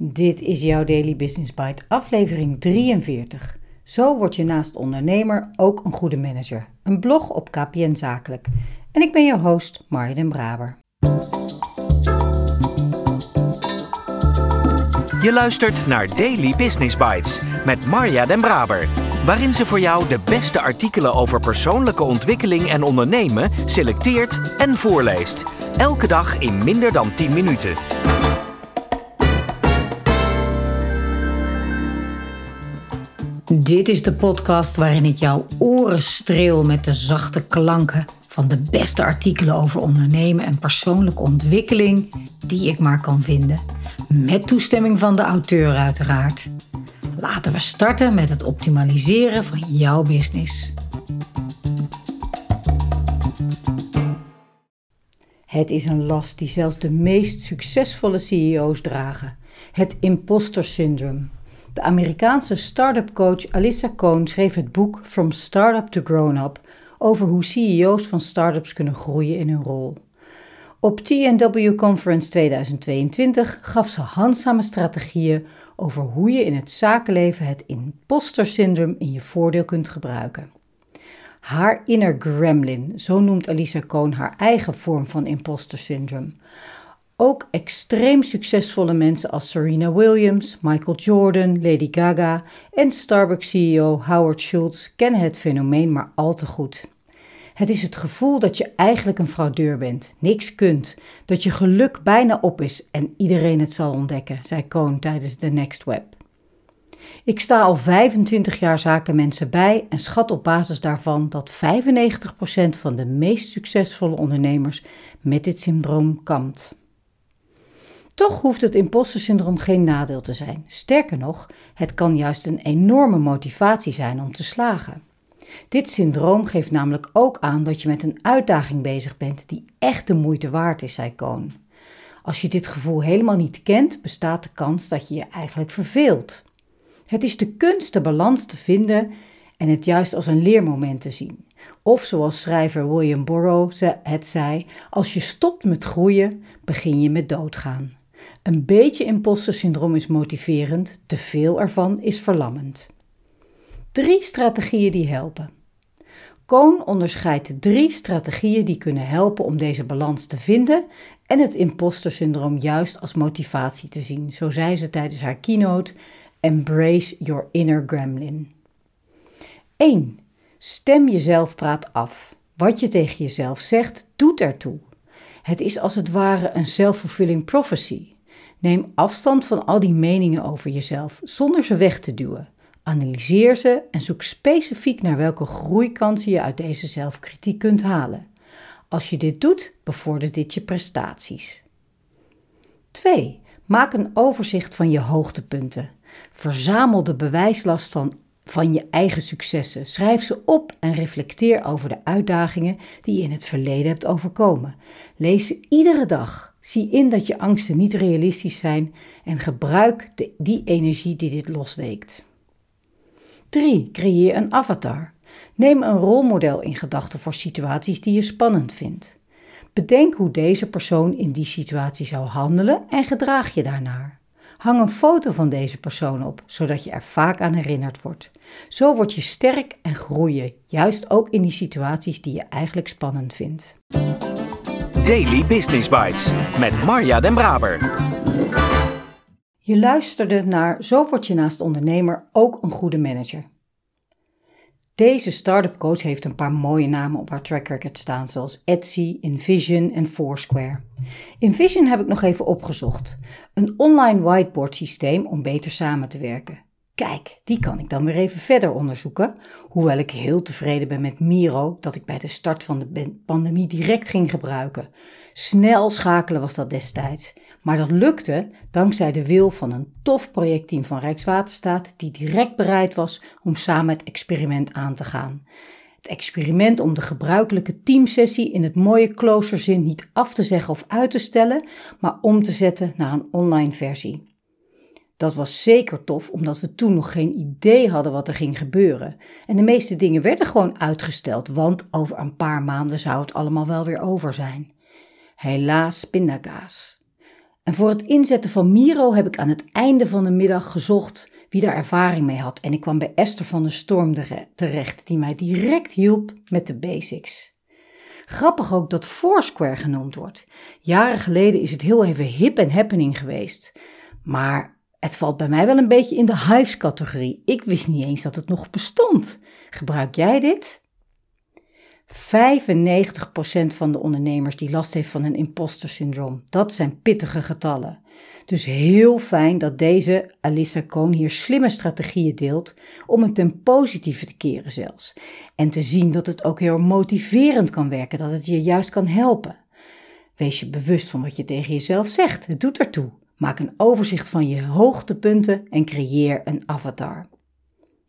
Dit is jouw Daily Business Bite, aflevering 43. Zo word je naast ondernemer ook een goede manager. Een blog op KPN Zakelijk. En ik ben je host, Marja den Braber. Je luistert naar Daily Business Bites met Marja den Braber, waarin ze voor jou de beste artikelen over persoonlijke ontwikkeling en ondernemen selecteert en voorleest. Elke dag in minder dan 10 minuten. Dit is de podcast waarin ik jouw oren streel met de zachte klanken van de beste artikelen over ondernemen en persoonlijke ontwikkeling die ik maar kan vinden. Met toestemming van de auteur uiteraard. Laten we starten met het optimaliseren van jouw business. Het is een last die zelfs de meest succesvolle CEO's dragen: het imposter syndroom. De Amerikaanse start-up coach Alyssa Cohn schreef het boek From Startup to Grown Up over hoe CEO's van startups kunnen groeien in hun rol. Op TNW Conference 2022 gaf ze handzame strategieën over hoe je in het zakenleven het imposter syndroom in je voordeel kunt gebruiken. Haar inner gremlin, zo noemt Alisa Cohn haar eigen vorm van imposter syndroom. Ook extreem succesvolle mensen als Serena Williams, Michael Jordan, Lady Gaga en Starbucks-CEO Howard Schultz kennen het fenomeen maar al te goed. Het is het gevoel dat je eigenlijk een fraudeur bent, niks kunt, dat je geluk bijna op is en iedereen het zal ontdekken, zei Cohn tijdens The Next Web. Ik sta al 25 jaar zakenmensen bij en schat op basis daarvan dat 95% van de meest succesvolle ondernemers met dit syndroom kampt. Toch hoeft het imposter-syndroom geen nadeel te zijn. Sterker nog, het kan juist een enorme motivatie zijn om te slagen. Dit syndroom geeft namelijk ook aan dat je met een uitdaging bezig bent die echt de moeite waard is, zei Cohn. Als je dit gevoel helemaal niet kent, bestaat de kans dat je je eigenlijk verveelt. Het is de kunst de balans te vinden en het juist als een leermoment te zien. Of zoals schrijver William Burroughs het zei: als je stopt met groeien, begin je met doodgaan. Een beetje imposter syndroom is motiverend, te veel ervan is verlammend. Drie strategieën die helpen. Cohn onderscheidt drie strategieën die kunnen helpen om deze balans te vinden en het imposter syndroom juist als motivatie te zien. Zo zei ze tijdens haar keynote: Embrace your inner gremlin. 1. Stem jezelf praat af. Wat je tegen jezelf zegt, doet ertoe. Het is als het ware een self-fulfilling prophecy. Neem afstand van al die meningen over jezelf zonder ze weg te duwen. Analyseer ze en zoek specifiek naar welke groeikansen je uit deze zelfkritiek kunt halen. Als je dit doet, bevordert dit je prestaties. 2. Maak een overzicht van je hoogtepunten. Verzamel de bewijslast van, van je eigen successen. Schrijf ze op en reflecteer over de uitdagingen die je in het verleden hebt overkomen. Lees ze iedere dag. Zie in dat je angsten niet realistisch zijn en gebruik die energie die dit losweekt. 3. Creëer een avatar. Neem een rolmodel in gedachten voor situaties die je spannend vindt. Bedenk hoe deze persoon in die situatie zou handelen en gedraag je daarnaar. Hang een foto van deze persoon op, zodat je er vaak aan herinnerd wordt. Zo word je sterk en groei je, juist ook in die situaties die je eigenlijk spannend vindt. Daily Business Bites met Marja Den Braber. Je luisterde naar Zo word je naast ondernemer ook een goede manager. Deze startup coach heeft een paar mooie namen op haar track record staan, zoals Etsy, Envision en Foursquare. Envision heb ik nog even opgezocht. Een online whiteboard systeem om beter samen te werken. Kijk, die kan ik dan weer even verder onderzoeken. Hoewel ik heel tevreden ben met Miro, dat ik bij de start van de pandemie direct ging gebruiken. Snel schakelen was dat destijds. Maar dat lukte dankzij de wil van een tof projectteam van Rijkswaterstaat, die direct bereid was om samen het experiment aan te gaan. Het experiment om de gebruikelijke teamsessie in het mooie closerzin niet af te zeggen of uit te stellen, maar om te zetten naar een online versie. Dat was zeker tof, omdat we toen nog geen idee hadden wat er ging gebeuren. En de meeste dingen werden gewoon uitgesteld, want over een paar maanden zou het allemaal wel weer over zijn. Helaas pindakaas. En voor het inzetten van Miro heb ik aan het einde van de middag gezocht wie daar ervaring mee had. En ik kwam bij Esther van de Storm terecht, die mij direct hielp met de basics. Grappig ook dat Foursquare genoemd wordt. Jaren geleden is het heel even hip en happening geweest. Maar het valt bij mij wel een beetje in de Hives-categorie. Ik wist niet eens dat het nog bestond. Gebruik jij dit? 95% van de ondernemers die last heeft van een imposter syndroom. Dat zijn pittige getallen. Dus heel fijn dat deze Alissa Cohn hier slimme strategieën deelt om het ten positieve te keren zelfs. En te zien dat het ook heel motiverend kan werken, dat het je juist kan helpen. Wees je bewust van wat je tegen jezelf zegt, het doet ertoe. Maak een overzicht van je hoogtepunten en creëer een avatar.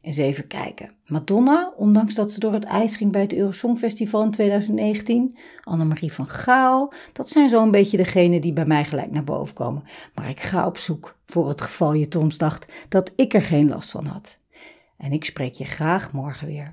Eens even kijken. Madonna, ondanks dat ze door het ijs ging bij het Eurosongfestival in 2019. Annemarie van Gaal. Dat zijn zo'n beetje degenen die bij mij gelijk naar boven komen. Maar ik ga op zoek voor het geval je Toms dacht dat ik er geen last van had. En ik spreek je graag morgen weer.